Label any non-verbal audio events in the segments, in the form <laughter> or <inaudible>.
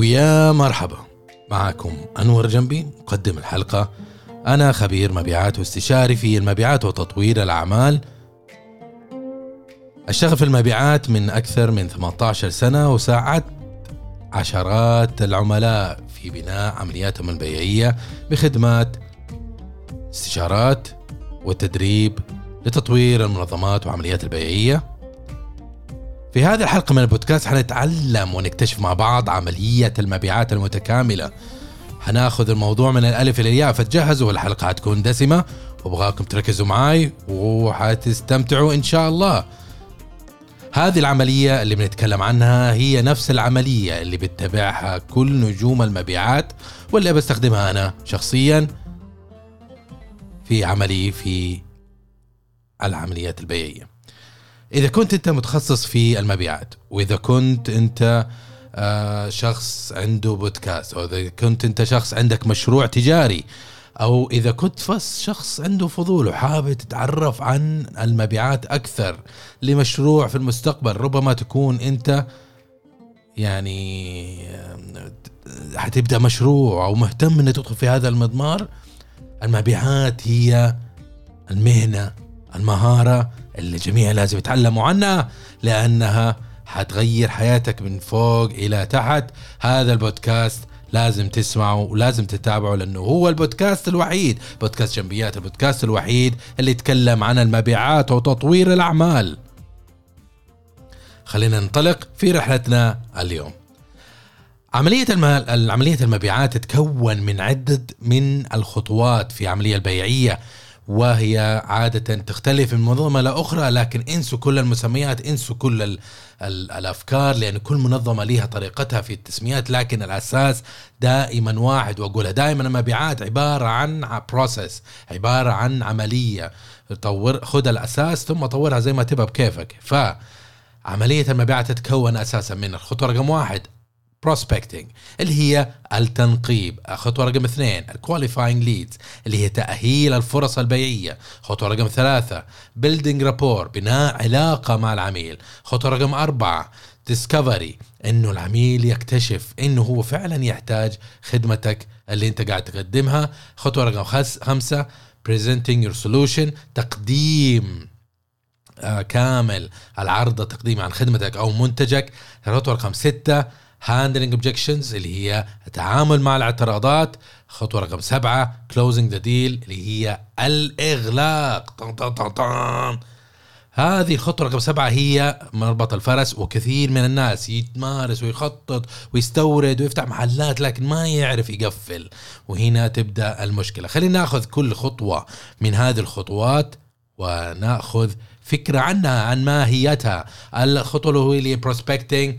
ويا مرحبا. معكم أنور جنبي مقدم الحلقة. أنا خبير مبيعات واستشاري في المبيعات وتطوير الأعمال. أشتغل في المبيعات من أكثر من 18 سنة وساعدت عشرات العملاء في بناء عملياتهم البيعية بخدمات استشارات والتدريب لتطوير المنظمات وعمليات البيعية. في هذه الحلقة من البودكاست حنتعلم ونكتشف مع بعض عملية المبيعات المتكاملة. حناخذ الموضوع من الألف إلى الياء فتجهزوا الحلقة حتكون دسمة. وأبغاكم تركزوا معي وحتستمتعوا إن شاء الله. هذه العملية اللي بنتكلم عنها هي نفس العملية اللي بتتبعها كل نجوم المبيعات واللي بستخدمها أنا شخصيا في عملي في العمليات البيعية. إذا كنت أنت متخصص في المبيعات وإذا كنت أنت آه، شخص عنده بودكاست أو إذا كنت أنت شخص عندك مشروع تجاري أو إذا كنت فس شخص عنده فضول وحابب تتعرف عن المبيعات أكثر لمشروع في المستقبل ربما تكون أنت يعني حتبدأ مشروع أو مهتم إنك تدخل في هذا المضمار المبيعات هي المهنة المهارة الجميع لازم يتعلموا عنها لأنها حتغير حياتك من فوق إلى تحت. هذا البودكاست لازم تسمعوا ولازم تتابعوا لأنه هو البودكاست الوحيد بودكاست جنبيات البودكاست الوحيد اللي يتكلم عن المبيعات وتطوير الأعمال. خلينا ننطلق في رحلتنا اليوم. عملية المال عملية المبيعات تتكون من عدة من الخطوات في عملية البيعية. وهي عادة تختلف من منظمة لأخرى لكن إنسوا كل المسميات إنسوا كل ال ال الأفكار لأن كل منظمة لها طريقتها في التسميات لكن الأساس دائما واحد وأقولها. دائما المبيعات عبارة عن بروسيس عبارة عن عملية. طور خذ الأساس ثم طورها زي ما تبغى بكيفك. فعملية المبيعات تتكون أساسا من الخطوة رقم واحد prospecting اللي هي التنقيب. خطوة رقم اثنين ال qualifying leads اللي هي تأهيل الفرص البيعية. خطوة رقم ثلاثة building rapport بناء علاقة مع العميل. خطوة رقم أربعة discovery إنه العميل يكتشف إنه هو فعلا يحتاج خدمتك اللي أنت قاعد تقدمها. خطوة رقم خمسة presenting your solution تقديم آه كامل العرض التقديمي عن خدمتك أو منتجك. خطوة رقم ستة handling objections اللي هي التعامل مع الاعتراضات خطوة رقم سبعة closing the deal اللي هي الإغلاق. طن طن طن طن. هذه الخطوة رقم سبعة هي مربط الفرس وكثير من الناس يتمارس ويخطط ويستورد ويفتح محلات لكن ما يعرف يقفل. وهنا تبدأ المشكلة. خلينا ناخذ كل خطوة من هذه الخطوات وناخذ فكرة عنها عن ماهيتها. الخطوة اللي هي بروسبكتنج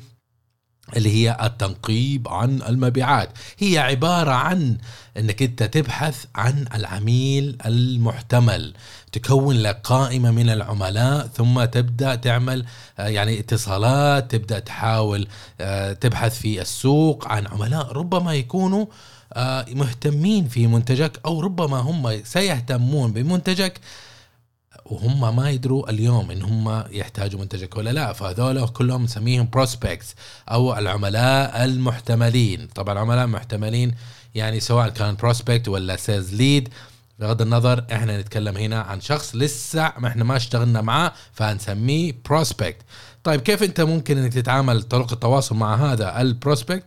اللي هي التنقيب عن المبيعات. هي عبارة عن إنك أنت تبحث عن العميل المحتمل تكون لك قائمة من العملاء ثم تبدأ تعمل آه، يعني اتصالات تبدأ تحاول آه، تبحث في السوق عن عملاء ربما يكونوا آه، مهتمين في منتجك أو ربما هم سيهتمون بمنتجك. وهم ما يدروا اليوم إن هم يحتاجوا منتجك ولا لا. فهذول كلهم نسميهم prospects أو العملاء المحتملين. طبعا العملاء المحتملين يعني سواء كان prospect ولا sales lead بغض النظر إحنا نتكلم هنا عن شخص لسه ما إحنا ما اشتغلنا معاه فهنسميه prospect طيب كيف أنت ممكن إنك تتعامل طرق التواصل مع هذا ال prospect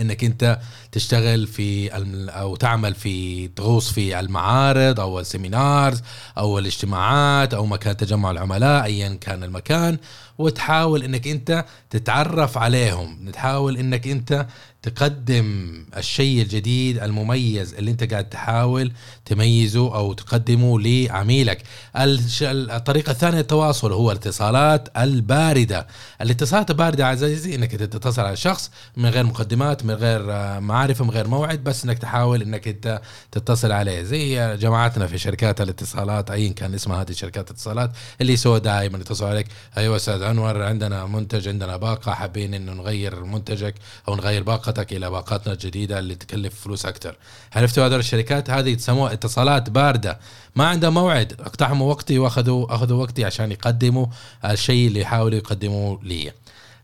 إنك أنت تشتغل في أو تعمل في تغوص في المعارض أو السيمينارز أو الاجتماعات أو مكان تجمع العملاء ايا كان المكان. وتحاول إنك أنت تتعرف عليهم تحاول إنك أنت تقدم الشيء الجديد المميز اللي أنت قاعد تحاول تميزه أو تقدمه لعميلك. الطريقة الثانية للتواصل هو الاتصالات الباردة. الاتصالات الباردة عزيزي إنك تتصل على شخص من غير مقدمات من غير معرفة من غير موعد بس إنك تحاول إنك أنت تتصل عليه. زي جماعتنا في شركات الاتصالات ايا كان اسمها هذه شركات الاتصالات اللي يسوى دائما يتصل عليك. أيوه أستاذ انور عندنا منتج عندنا باقة حابين إنه نغير منتجك أو نغير باقتك إلى باقاتنا الجديدة اللي تكلف فلوس أكثر. عرفتوا هذول الشركات؟ هذه يسموها اتصالات باردة. ما عندها موعد. اقتحموا وقتي وأخذوا أخذوا وقتي عشان يقدموا الشيء اللي يحاولوا يقدموه لي.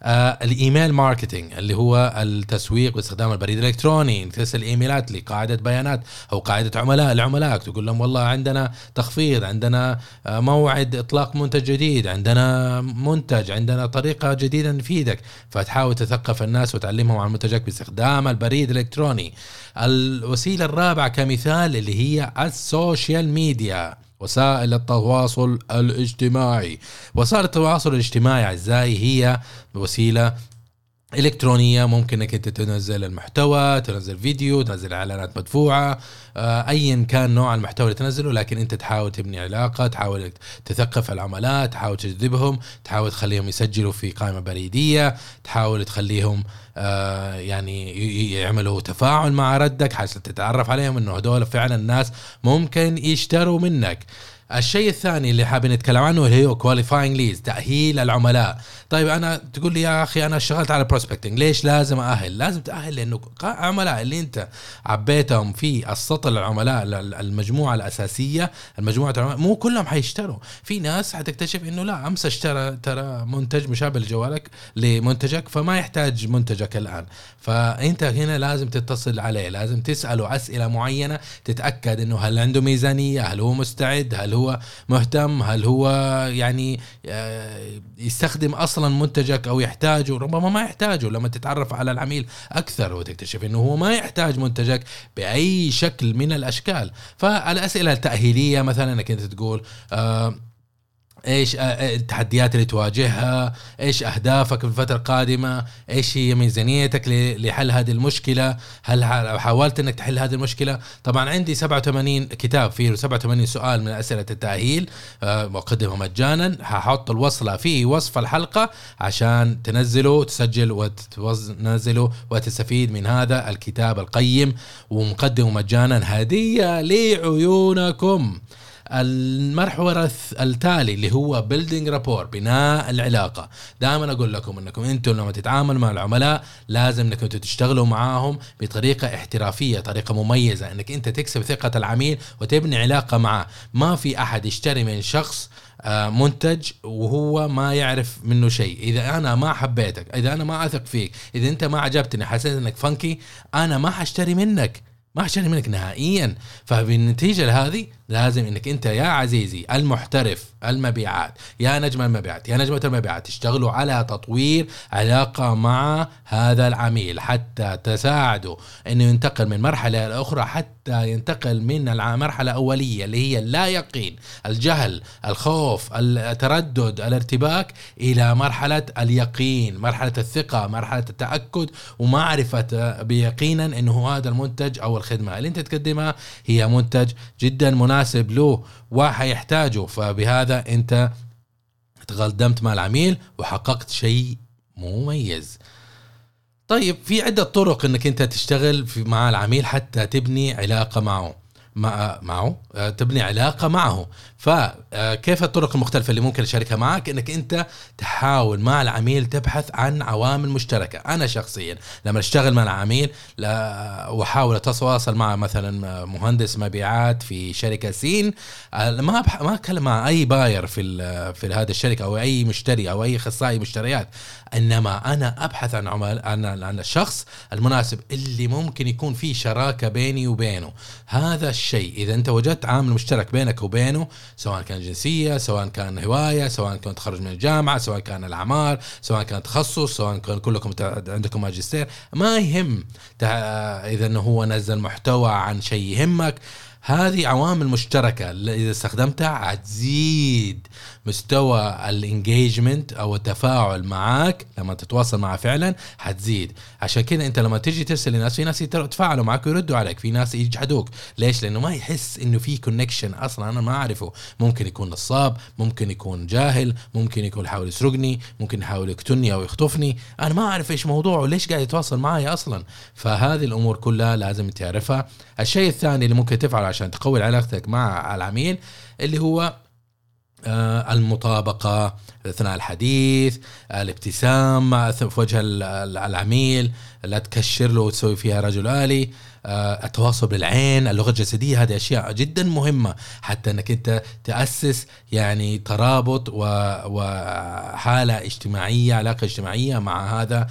ال email marketing اللي هو التسويق باستخدام البريد الإلكتروني ترسل إيميلات لقاعدة بيانات أو قاعدة عملاء لعملائك تقول لهم والله عندنا تخفيض عندنا آه موعد إطلاق منتج جديد عندنا منتج عندنا طريقة جديدة نفيدك فتحاول تثقف الناس وتعلمهم عن منتجك باستخدام البريد الإلكتروني. الوسيلة الرابعة كمثال اللي هي ال social media. وسائل التواصل الاجتماعي. وسائل التواصل الاجتماعي اعزائي هي وسيلة إلكترونية ممكن إنك أنت تنزل المحتوى تنزل فيديو تنزل إعلانات مدفوعة آه، ايا كان نوع المحتوى اللي تنزله لكن أنت تحاول تبني علاقة تحاول تثقف العملاء تحاول تجذبهم تحاول تخليهم يسجلوا في قائمة بريدية تحاول تخليهم آه، يعني يعملوا تفاعل مع ردك حتى تتعرف عليهم إنه هذول فعلا الناس ممكن يشتروا منك. الشيء الثاني اللي حابين نتكلم عنه اللي هو qualifying leads تأهيل العملاء. طيب أنا تقول لي يا أخي أنا اشتغلت على prospecting ليش لازم أأهل لازم تأهل لأنه عملاء اللي أنت عبيتهم في السطل العملاء المجموعة الأساسية المجموعة العملاء مو كلهم حيشتروا. في ناس حتكتشف إنه لا أمس اشترى ترى منتج مشابه لجوالك لمنتجك فما يحتاج منتجك الآن. فأنت هنا لازم تتصل عليه لازم تسأله أسئلة معينة تتأكد إنه هل عنده ميزانية هل هو مستعد هل هو مهتم؟ هل هو يعني آه، يستخدم أصلا منتجك أو يحتاجه؟ ربما ما يحتاجه لما تتعرف على العميل أكثر وتكتشف إنه هو ما يحتاج منتجك بأي شكل من الأشكال. فالأسئلة التأهيلية مثلا إنك أنت تقول آه إيش آه، آه، التحديات اللي تواجهها إيش أهدافك في الفترة القادمة إيش هي ميزانيتك لحل هذه المشكلة هل حاولت إنك تحل هذه المشكلة؟ طبعا عندي 87 كتاب فيه 87 سؤال من أسئلة التأهيل آه، مقدمه مجانا. هحط الوصله في وصف الحلقة عشان تنزله تسجل وتنزله وتستفيد من هذا الكتاب القيم ومقدمه مجانا. هدية لعيونكم. المرحله التالي اللي هو بيلدينج رابور بناء العلاقة. دائما أقول لكم إنكم أنتم لما تتعاملوا مع العملاء لازم إنكم تشتغلوا معاهم بطريقة احترافية طريقة مميزة. إنك أنت تكسب ثقة العميل وتبني علاقة معه ما في أحد يشتري من شخص آه، منتج وهو ما يعرف منه شيء. إذا أنا ما حبيتك إذا أنا ما أثق فيك إذا أنت ما عجبتني حسيت إنك فانكي أنا ما حاشتري منك. ما حاشتري منك نهائيا. فبالنتيجة لهذه لازم إنك أنت يا عزيزي المحترف المبيعات يا نجم المبيعات يا نجمة المبيعات تشتغلوا على تطوير علاقة مع هذا العميل حتى تساعده إنه ينتقل من مرحلة إلى أخرى حتى ينتقل من المرحلة الاولية اللي هي اللا يقين الجهل الخوف التردد الارتباك إلى مرحلة اليقين مرحلة الثقة مرحلة التأكد ومعرفة بيقينا إنه هذا المنتج أو الخدمة اللي أنت تقدمها هي منتج جدا مناسب مناسب له وحيحتاجه فبهذا انت تقدمت مع العميل وحققت شيء مميز. طيب في عدة طرق انك انت تشتغل في مع العميل حتى تبني علاقة معه مع معه آه، تبني علاقة معه. فكيف الطرق المختلفة اللي ممكن أشاركها معك؟ إنك أنت تحاول مع العميل تبحث عن عوامل مشتركة. أنا شخصيا لما أشتغل مع العميل واحاول أتواصل مع مثلا مهندس مبيعات في شركة سين. آه، ما ما أتكلم مع أي باير في في هذه الشركة أو أي مشتري أو أي أخصائي مشتريات. إنما أنا أبحث عن عمل عن عن الشخص المناسب اللي ممكن يكون في شراكة بيني وبينه. هذا الشيء إذا أنت وجدت عامل مشترك بينك وبينه سواء كان جنسية سواء كان هواية سواء كان تخرج من الجامعة سواء كان الأعمار سواء كان تخصص سواء كان كلكم عندكم ماجستير. ما يهم. إذا إنه هو نزل محتوى عن شيء يهمك هذه عوامل مشتركة. إذا استخدمتها حتزيد مستوى ال engagement أو التفاعل معك لما تتواصل معه فعلا حتزيد. عشان كذا أنت لما تجي ترسل لناس في ناس يتفاعلوا معك ويردوا عليك في ناس يجحدوك. ليش؟ لأنه ما يحس إنه في connection أصلا أنا ما أعرفه. ممكن يكون نصاب ممكن يكون جاهل ممكن يكون يحاول يسرقني ممكن يحاول يقتلني أو يخطفني. أنا ما أعرف إيش موضوعه ليش قاعد يتواصل معي أصلا. فهذه الأمور كلها لازم تعرفها. الشيء الثاني اللي ممكن تفعله عشان تقوي علاقتك مع العميل اللي هو المطابقة أثناء الحديث الابتسام في وجه العميل لا تكشر له وتسوي فيها رجل آلي. آه، التواصل بالعين اللغة الجسدية هذه أشياء جدا مهمة حتى إنك أنت تأسس يعني ترابط وحالة اجتماعية علاقة اجتماعية مع هذا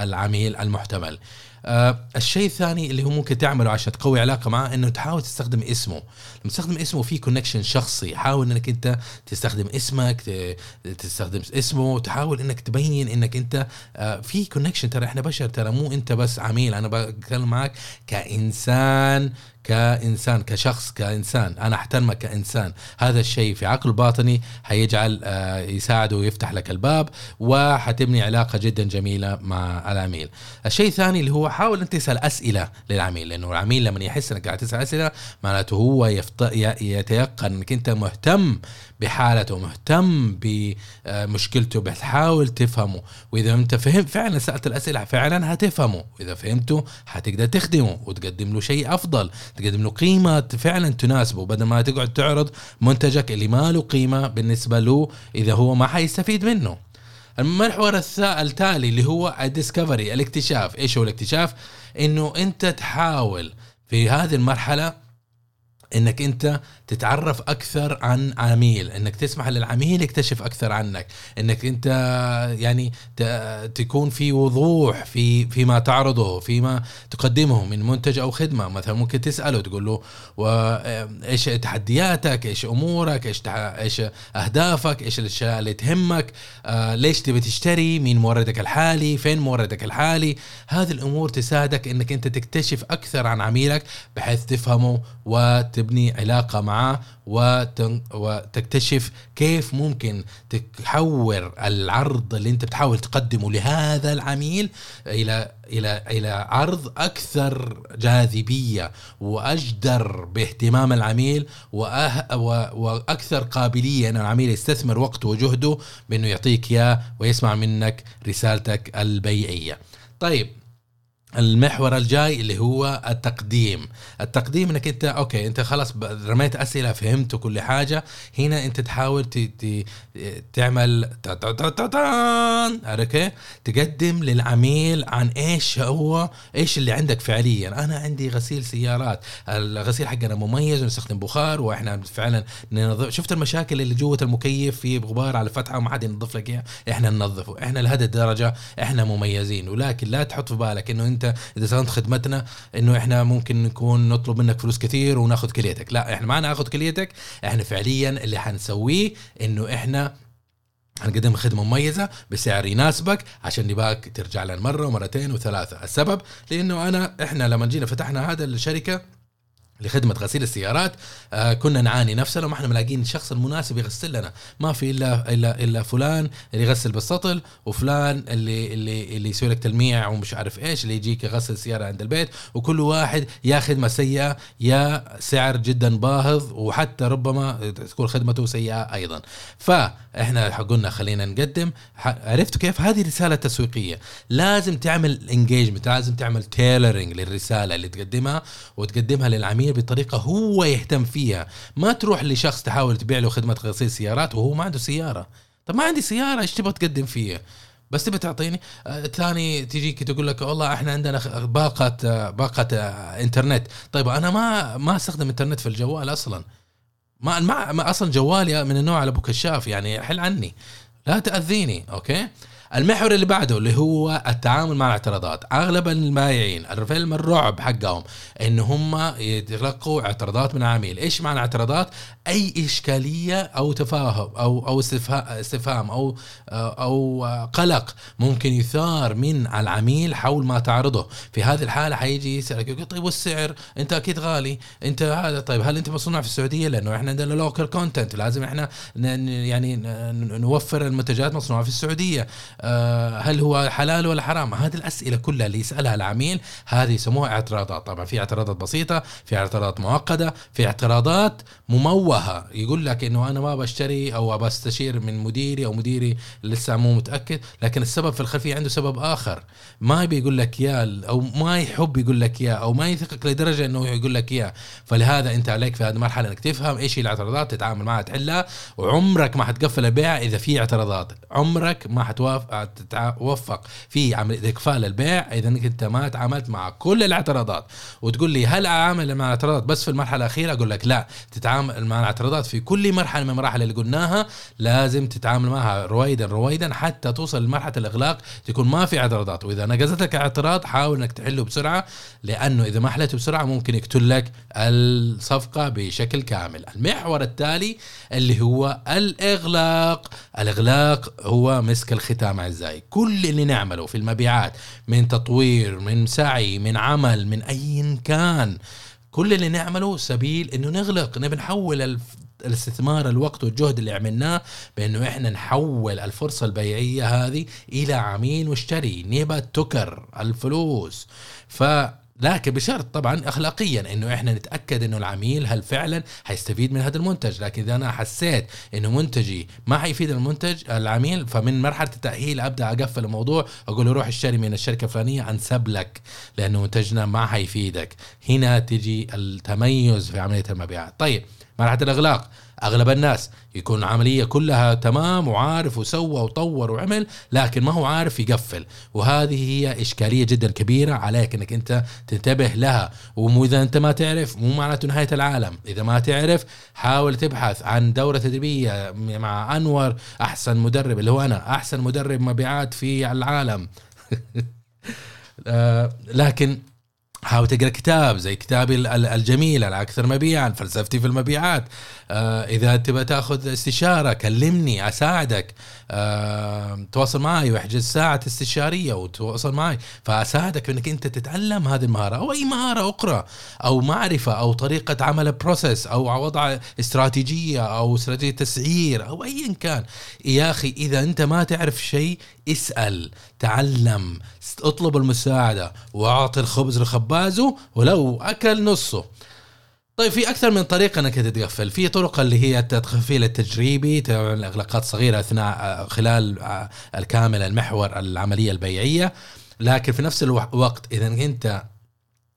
العميل المحتمل. آه الشيء الثاني اللي هو ممكن تعمله عشان تقوي علاقة معه إنه تحاول تستخدم اسمه. تستخدم اسمه في connection شخصي. حاول إنك أنت تستخدم اسمك تستخدم اسمه تحاول إنك تبين إنك أنت آه في connection ترى إحنا بشر ترى مو أنت بس عميل. أنا بتكلم معك كإنسان كإنسان كشخص كإنسان. أنا أحترمك كإنسان. هذا الشيء في عقل باطني حيجعل آه، يساعده ويفتح لك الباب وحتبني علاقة جدا جميلة مع العميل. الشيء الثاني اللي هو حاول أنت تسأل أسئلة للعميل لأنه العميل لما يحس إنك قاعد تسأل أسئلة معناته هو يفط... يتيقن انك انت مهتم بحالته مهتم بمشكلته بتحاول تفهمه. وإذا انت فهمت فعلا سألت الأسئلة فعلا هتفهمه. واذا فهمته حتقدر تخدمه وتقدم له شيء أفضل تقدم له قيمة فعلا تناسبه. بدل ما تقعد تعرض منتجك اللي ما له قيمة بالنسبة له إذا هو ما حيستفيد منه. المحور التالي اللي هو الديسكفري الاكتشاف. إيش هو الاكتشاف؟ إنه أنت تحاول في هذه المرحلة إنك أنت تتعرف أكثر عن عميل. إنك تسمح للعميل يكتشف أكثر عنك. إنك أنت يعني تكون في وضوح في فيما تعرضه فيما تقدمه من منتج أو خدمة. مثلا ممكن تسأله تقول له إيش تحدياتك؟ إيش أمورك؟ إيش إيش أهدافك؟ إيش الأشياء اللي تهمك؟ آه ليش تبي تشتري؟ مين موردك الحالي؟ فين موردك الحالي؟ هذه الأمور تساعدك إنك أنت تكتشف أكثر عن عميلك بحيث تفهمه وتبني علاقة معه. معاه وتكتشف كيف ممكن تحور العرض اللي انت بتحاول تقدمه لهذا العميل إلى إلى إلى عرض أكثر جاذبية وأجدر باهتمام العميل وأه وأكثر قابلية إن العميل يستثمر وقته وجهده بإنه يعطيك إياه ويسمع منك رسالتك البيعية. طيب المحور الجاي اللي هو التقديم. التقديم إنك أنت okay أنت خلاص رميت أسئلة فهمت كل حاجة. هنا أنت تحاول تعمل okay؟ تقدم للعميل عن إيش هو إيش اللي عندك فعليا. أنا عندي غسيل سيارات. الغسيل حقنا مميز ونستخدم بخار وإحنا فعلا ننظف. شفت المشاكل اللي جوة المكيف؟ في غبار على الفتحة وما حد ينظف لك إحنا ننظفه. إحنا لهذه الدرجة إحنا مميزين. ولكن لا تحط في بالك إنه أنت انت اذا استخدمت خدمتنا انه إحنا ممكن نكون نطلب منك فلوس كثير وناخذ كليتك. لا إحنا ما ناخذ كليتك إحنا فعليا اللي حنسويه انه إحنا هنقدم خدمة مميزة بسعر يناسبك عشان نباك ترجع لنا مرة ومرتين وثلاثة. السبب لأنه أنا إحنا لما جينا فتحنا هذا الشركة لخدمة غسيل السيارات آه كنا نعاني نفسنا وما إحنا ملاقيين الشخص المناسب يغسل لنا. ما في إلا إلا إلا فلان اللي يغسل بالسطل وفلان اللي اللي اللي يسوي لك تلميع ومش عارف إيش اللي يجيك يغسل السيارة عند البيت. وكل واحد يا خدمة سيئة يا سعر جدا باهظ وحتى ربما تكون خدمته سيئة أيضا. فإحنا قلنا خلينا نقدم. عرفتوا كيف؟ هذه رسالة تسويقية. لازم تعمل engagement لازم تعمل tailoring للرسالة اللي تقدمها وتقدمها للعميل الفنيه بطريقة هو يهتم فيها. ما تروح لشخص تحاول تبيع له خدمة غسيل سيارات وهو ما عنده سيارة. طب ما عندي سيارة إيش تبغى تقدم فيها؟ بس تبي تعطيني؟ آه ثاني تجيك تقول لك والله إحنا عندنا باقة باقة آه إنترنت. طيب أنا ما ما أستخدم إنترنت في الجوال أصلا. ما, ما, ما أصلا جوالي من النوع على ابو كشاف يعني حل عني. لا تأذيني أوكي؟ المحور اللي بعده اللي هو التعامل مع الاعتراضات. أغلب المبايعين الفيلم الرعب حقهم إن هم يتلقوا اعتراضات من العميل إيش معنى اعتراضات أي إشكالية أو تفاهم أو أو استفهام أو أو قلق ممكن يثار من العميل حول ما تعرضه. في هذه الحالة حيجي يسألك يقول طيب والسعر أنت أكيد غالي. أنت هذا طيب هل أنت مصنوع في السعودية؟ لأنه إحنا عندنا local content لازم إحنا يعني نوفر المنتجات مصنوعة في السعودية. هل هو حلال ولا حرام؟ هذه الأسئلة كلها اللي يسألها العميل هذه يسموها اعتراضات. طبعا في اعتراضات بسيطة في اعتراضات معقدة في اعتراضات مموهة. يقول لك إنه أنا ما بشتري أو بستشير من مديري أو مديري لسه مو متأكد لكن السبب في الخلفية عنده سبب آخر. ما بيقول لك اياه أو ما يحب يقول لك اياه أو ما يثقك لدرجة إنه يقول لك اياه فلهذا أنت عليك في هذه المرحلة إنك تفهم إيش هي الاعتراضات تتعامل معها تحلها وعمرك ما حتقفل البيع إذا في اعتراضات. عمرك ما حتوفق في عمليه إقفال البيع إذا أنت ما تعاملت مع كل الاعتراضات. وتقول لي هل أعامل مع الاعتراضات بس في المرحلة الأخيرة؟ أقول لك لا. تتعامل مع الاعتراضات في كل مرحلة من المراحل اللي قلناها لازم تتعامل معها رويدا رويدا حتى توصل لمرحلة الإغلاق تكون ما في اعتراضات. وإذا نقزت لك اعتراض حاول إنك تحله بسرعة لأنه إذا ما حلته بسرعة ممكن يقتل لك الصفقة بشكل كامل. المحور التالي اللي هو الإغلاق. الإغلاق هو مسك الختام. اعزائي كل اللي نعمله في المبيعات من تطوير من سعي من عمل من اي كان كل اللي نعمله سبيل إنه نغلق نبي نحول الاستثمار الوقت والجهد اللي عملناه بإنه إحنا نحول الفرصة البيعية هذه إلى عميل مشتري نبى تكر الفلوس. ف لكن بشرط طبعا اخلاقيا إنه إحنا نتأكد إنه العميل هل فعلا حيستفيد من هذا المنتج. لكن إذا أنا حسيت إنه منتجي ما حيفيد المنتج العميل فمن مرحلة التأهيل أبدأ أقفل الموضوع أقول له روح اشتري من الشركة الفلانية أنسب لك لأنه منتجنا ما حيفيدك. هنا تجي التميز في عملية المبيعات. طيب مرحلة الاغلاق أغلب الناس يكون عملية كلها تمام وعارف وسوى وطور وعمل لكن ما هو عارف يقفل. وهذه هي إشكالية جدا كبيرة عليك إنك أنت تنتبه لها. واذا أنت ما تعرف مو معناته نهاية العالم. إذا ما تعرف حاول تبحث عن دورة تدريبية مع أنور أحسن مدرب اللي هو أنا أحسن مدرب مبيعات في العالم. <laughs> آه، لكن حاول تقرأ كتاب زي كتابي الجميل الأكثر مبيعا فلسفتي في المبيعات. آه إذا تبى تأخذ استشارة كلمني أساعدك. آه تواصل معي وأحجز ساعة استشارية وتواصل معي. فأساعدك إنك أنت تتعلم هذه المهارة أو أي مهارة أخرى أو معرفة أو طريقة عمل بروسيس أو وضع استراتيجية أو استراتيجية تسعير أو ايا كان. يا أخي إذا أنت ما تعرف شيء اسأل تعلم اطلب المساعدة وأعطي الخبز لخبازه ولو أكل نصه. طيب في أكثر من طريقة إنك تتقفل في طرق اللي هي التقفيل التجريبي تعمل إغلاقات صغيرة أثناء خلال الكامل المحور العملية البيعية. لكن في نفس الوقت إذا أنت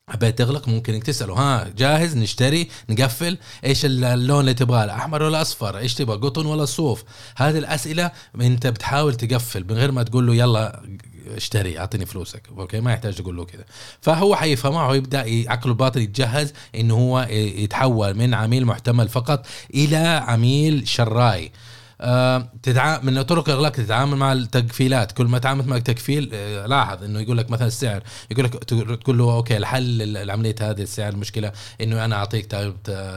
حبيت تغلق ممكن إنك تسأله ها جاهز؟ نشتري؟ نقفل؟ إيش اللون اللي تبغاه الأحمر ولا أصفر؟ إيش تبغى قطن ولا صوف؟ هذه الأسئلة أنت بتحاول تقفل من غير ما تقول له يلا اشتري اعطيني فلوسك. أوكي؟ ما يحتاج تقول له كذا. فهو حيفهمها ويبدا عقله الباطن يتجهز إنه هو يتحول من عميل محتمل فقط إلى عميل شراي تتعامل من طرق الاغلاق تتعامل مع التقفيلات كل ما تعاملت مع التقفيل آه، لاحظ إنه يقول لك مثلا السعر يقول لك تقول له okay الحل العملية هذه السعر المشكلة إنه أنا أعطيك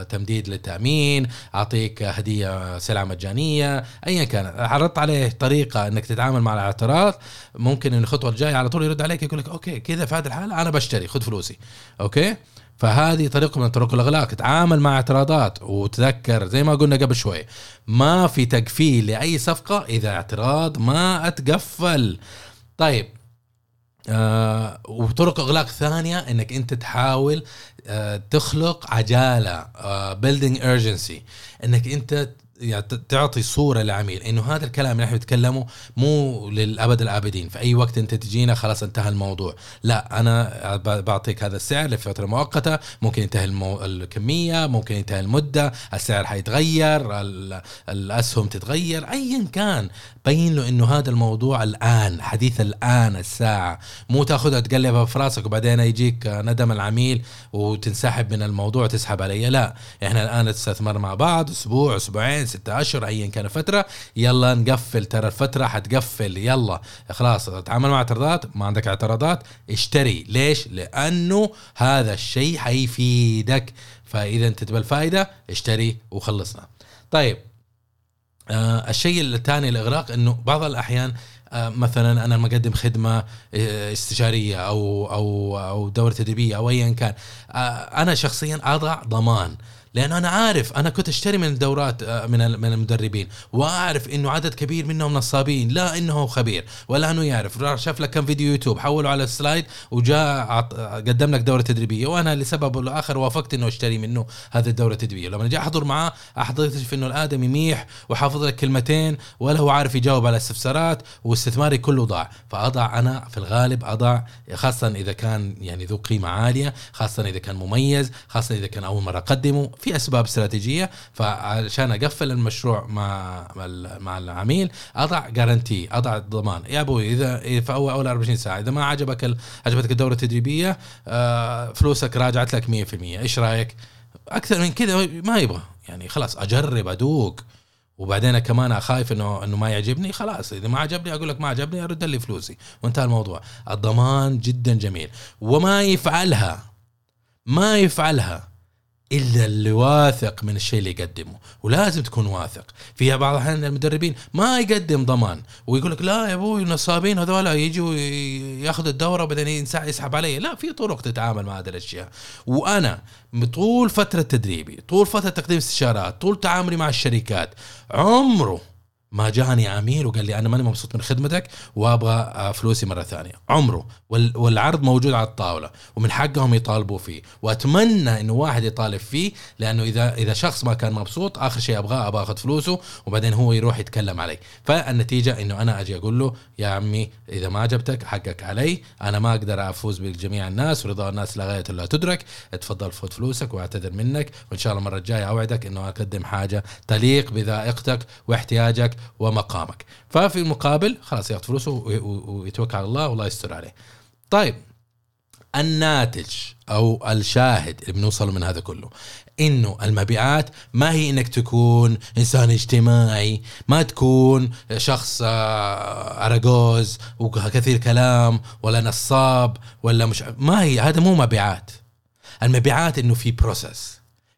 تمديد للتأمين أعطيك هدية سلعة مجانية ايا كان عرضت عليه طريقة إنك تتعامل مع الاعتراض ممكن إن الخطوة الجاية على طول يرد عليك يقول لك okay كذا في هذه الحالة أنا بشتري خذ فلوسي. أوكي؟ فهذه طريقة من طرق الاغلاق تعامل مع اعتراضات وتذكر زي ما قلنا قبل شوي ما في تقفيل لأي صفقة إذا اعتراض ما أتقفل. طيب آه وطرق اغلاق ثانية إنك أنت تحاول آه تخلق عجالة آه building urgency. إنك أنت يعني تعطي صورة للعميل إنه هذا الكلام اللي إحنا بنتكلمه مو للأبد الأبدين. في أي وقت أنت تجينا خلاص انتهى الموضوع. لا أنا بعطيك هذا السعر لفترة مؤقتة. ممكن ينتهي المو... الكمية ممكن ينتهي المدة. السعر حيتغير الأسهم تتغير. ايا كان. بين له إنه هذا الموضوع الآن حديث الآن الساعة. مو تأخذها تقلبها في راسك وبعدين يجيك ندم العميل وتنسحب من الموضوع وتسحب علي. لا إحنا الآن نستثمر مع بعض أسبوع أسبوعين ستة اشهر ايا كان الفترة. يلا نقفل ترى الفترة حتقفل. يلا خلاص تعامل مع اعتراضات. ما عندك اعتراضات اشتري. ليش؟ لأنه هذا الشيء حيفيدك. فإذا أنت تبى الفائدة اشتري وخلصنا. طيب آه الشيء الثاني الإغراق إنه بعض الأحيان آه مثلا أنا مقدم خدمة آه، استشارية أو أو أو دورة تدريبية أو ايا كان آه أنا شخصيا أضع ضمان. لأنه أنا عارف أنا كنت أشتري من الدورات آه، من من المدربين وأعرف إنه عدد كبير منهم نصابين لا إنه خبير ولا إنه يعرف. شاف لك كم فيديو يوتيوب حوله على السلايد وجاء قدم لك دورة تدريبية. وأنا لسبب أو لاخر وافقت إنه أشتري منه هذه الدورة التدريبية. لما أجي أحضر معاه احضر إنه الآدمي ميح وحافظ لك كلمتين ولا هو عارف يجاوب على استفسارات واستثماري كله ضاع. فأضع أنا في الغالب أضع خاصة إذا كان يعني ذو قيمة عالية خاصة إذا كان مميز خاصة إذا كان أول مرة أقدمه. في أسباب استراتيجية فعشان أقفل المشروع مع مع العميل أضع جارنتي أضع ضمان. يا أبوي اذا في اول أول 24 ساعة إذا ما عجبك عجبتك الدورة التدريبية آه، فلوسك راجعت لك 100% إيش رأيك؟ أكثر من كذا ما يبغى. يعني خلاص أجرب أدوق. وبعدين كمان خايف انه إنه ما يعجبني خلاص. إذا ما عجبني أقول لك ما عجبني أرد لي فلوسي. وانتهى الموضوع. الضمان جدا جميل. وما يفعلها ما يفعلها إلا اللي واثق من الشيء اللي يقدمه ولازم تكون واثق. فيها بعض الاحيان المدربين ما يقدم ضمان ويقول لك لا يا أبوي النصابين هذول يجوا ياخذوا الدورة وبعدين يسحب علي. لا في طرق تتعامل مع هذه الأشياء. وأنا طول فترة تدريبي طول فترة تقديم استشارات طول تعاملي مع الشركات عمره ما جاني عميل وقال لي أنا ماني مبسوط من خدمتك وأبغى آه، فلوسي مرة ثانية. عمره. والعرض موجود على الطاولة ومن حقهم يطالبوا فيه. وأتمنى انه واحد يطالب فيه لأنه إذا إذا شخص ما كان مبسوط آخر شيء أبغاه أبغى أخذ فلوسه وبعدين هو يروح يتكلم علي. فالنتيجة إنه أنا أجي أقول له يا عمي إذا ما عجبتك حقك علي. أنا ما أقدر أفوز بجميع الناس ورضا الناس لغايه لا تدرك. اتفضل خذ فلوسك واعتذر منك. وإن شاء الله المرة الجاية أوعدك إنه أقدم حاجة تليق بذائقتك واحتياجك ومقامك. ففي المقابل خلاص ياخذ فلوسه ويتوكل على الله والله يستر عليه. طيب الناتج أو الشاهد اللي بنوصل من هذا كله إنه المبيعات ما هي إنك تكون إنسان اجتماعي ما تكون شخص آه، اراجوز وكثير كلام ولا نصاب ولا مش ما هي هذا مو مبيعات. المبيعات إنه في بروسس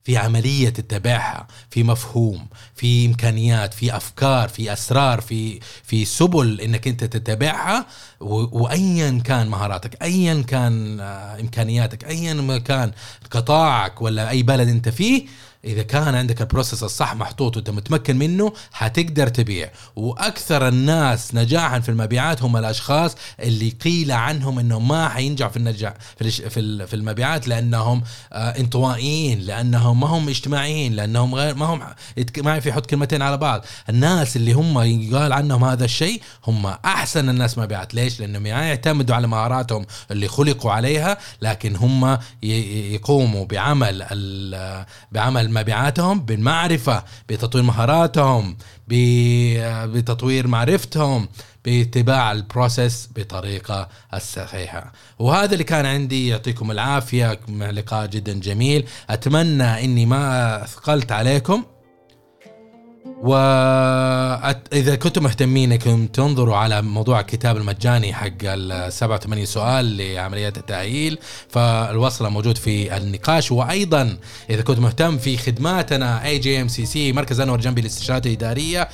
في عملية تتبعها في مفهوم في إمكانيات في أفكار في أسرار في في سبل إنك أنت تتبعها وأيا كان مهاراتك أيا كان آه، إمكانياتك أيا كان قطاعك ولا أي بلد أنت فيه إذا كان عندك البروسيس الصح محطوط وأنت متمكن منه حتقدر تبيع. وأكثر الناس نجاحا في المبيعات هم الأشخاص اللي قيل عنهم انهم ما حينجحوا في النجاح في في المبيعات لأنهم آه، انطوائيين لأنهم ما هم اجتماعيين لأنهم غير ما هم ما يعرف يحط كلمتين على بعض. الناس اللي هم يقال عنهم هذا الشيء هم أحسن الناس مبيعات ليش؟ لأنهم يعتمدوا على مهاراتهم اللي خلقوا عليها لكن هم يقوموا بعمل بعمل مبيعاتهم بالمعرفة بتطوير مهاراتهم بتطوير معرفتهم باتباع البروسيس بطريقة الصحيحة. وهذا اللي كان عندي يعطيكم العافية لقاء جدا جميل. أتمنى أني ما أثقلت عليكم. واذا كنتم مهتمين إنكم تنظروا على موضوع الكتاب المجاني حق ال 87 سؤال لعمليات التأهيل فالوصله موجود في النقاش. وأيضا إذا كنت مهتم في خدماتنا اي جي ام سي سي مركز أنور جنبي للاستشارات الإدارية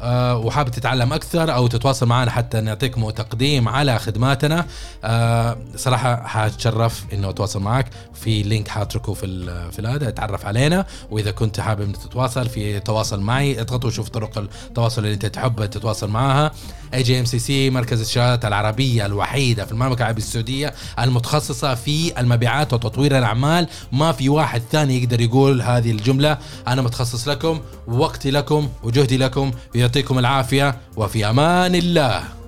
أه وحابب تتعلم أكثر أو تتواصل معنا حتى نعطيكم تقديم على خدماتنا أه صراحة حأتشرف إنه أتواصل معك. في link حاتركه في في هذا اتعرف علينا. وإذا كنت حابب تتواصل في تواصل معي اضغط وشوف طرق التواصل اللي انت تحب تتواصل معها اي جي ام سي سي مركز الشهادات العربية الوحيدة في المملكة العربية السعودية المتخصصة في المبيعات وتطوير الأعمال. ما في واحد ثاني يقدر يقول هذه الجملة. أنا متخصص لكم وقتي لكم وجهدي لكم يعطيكم العافية وفي أمان الله.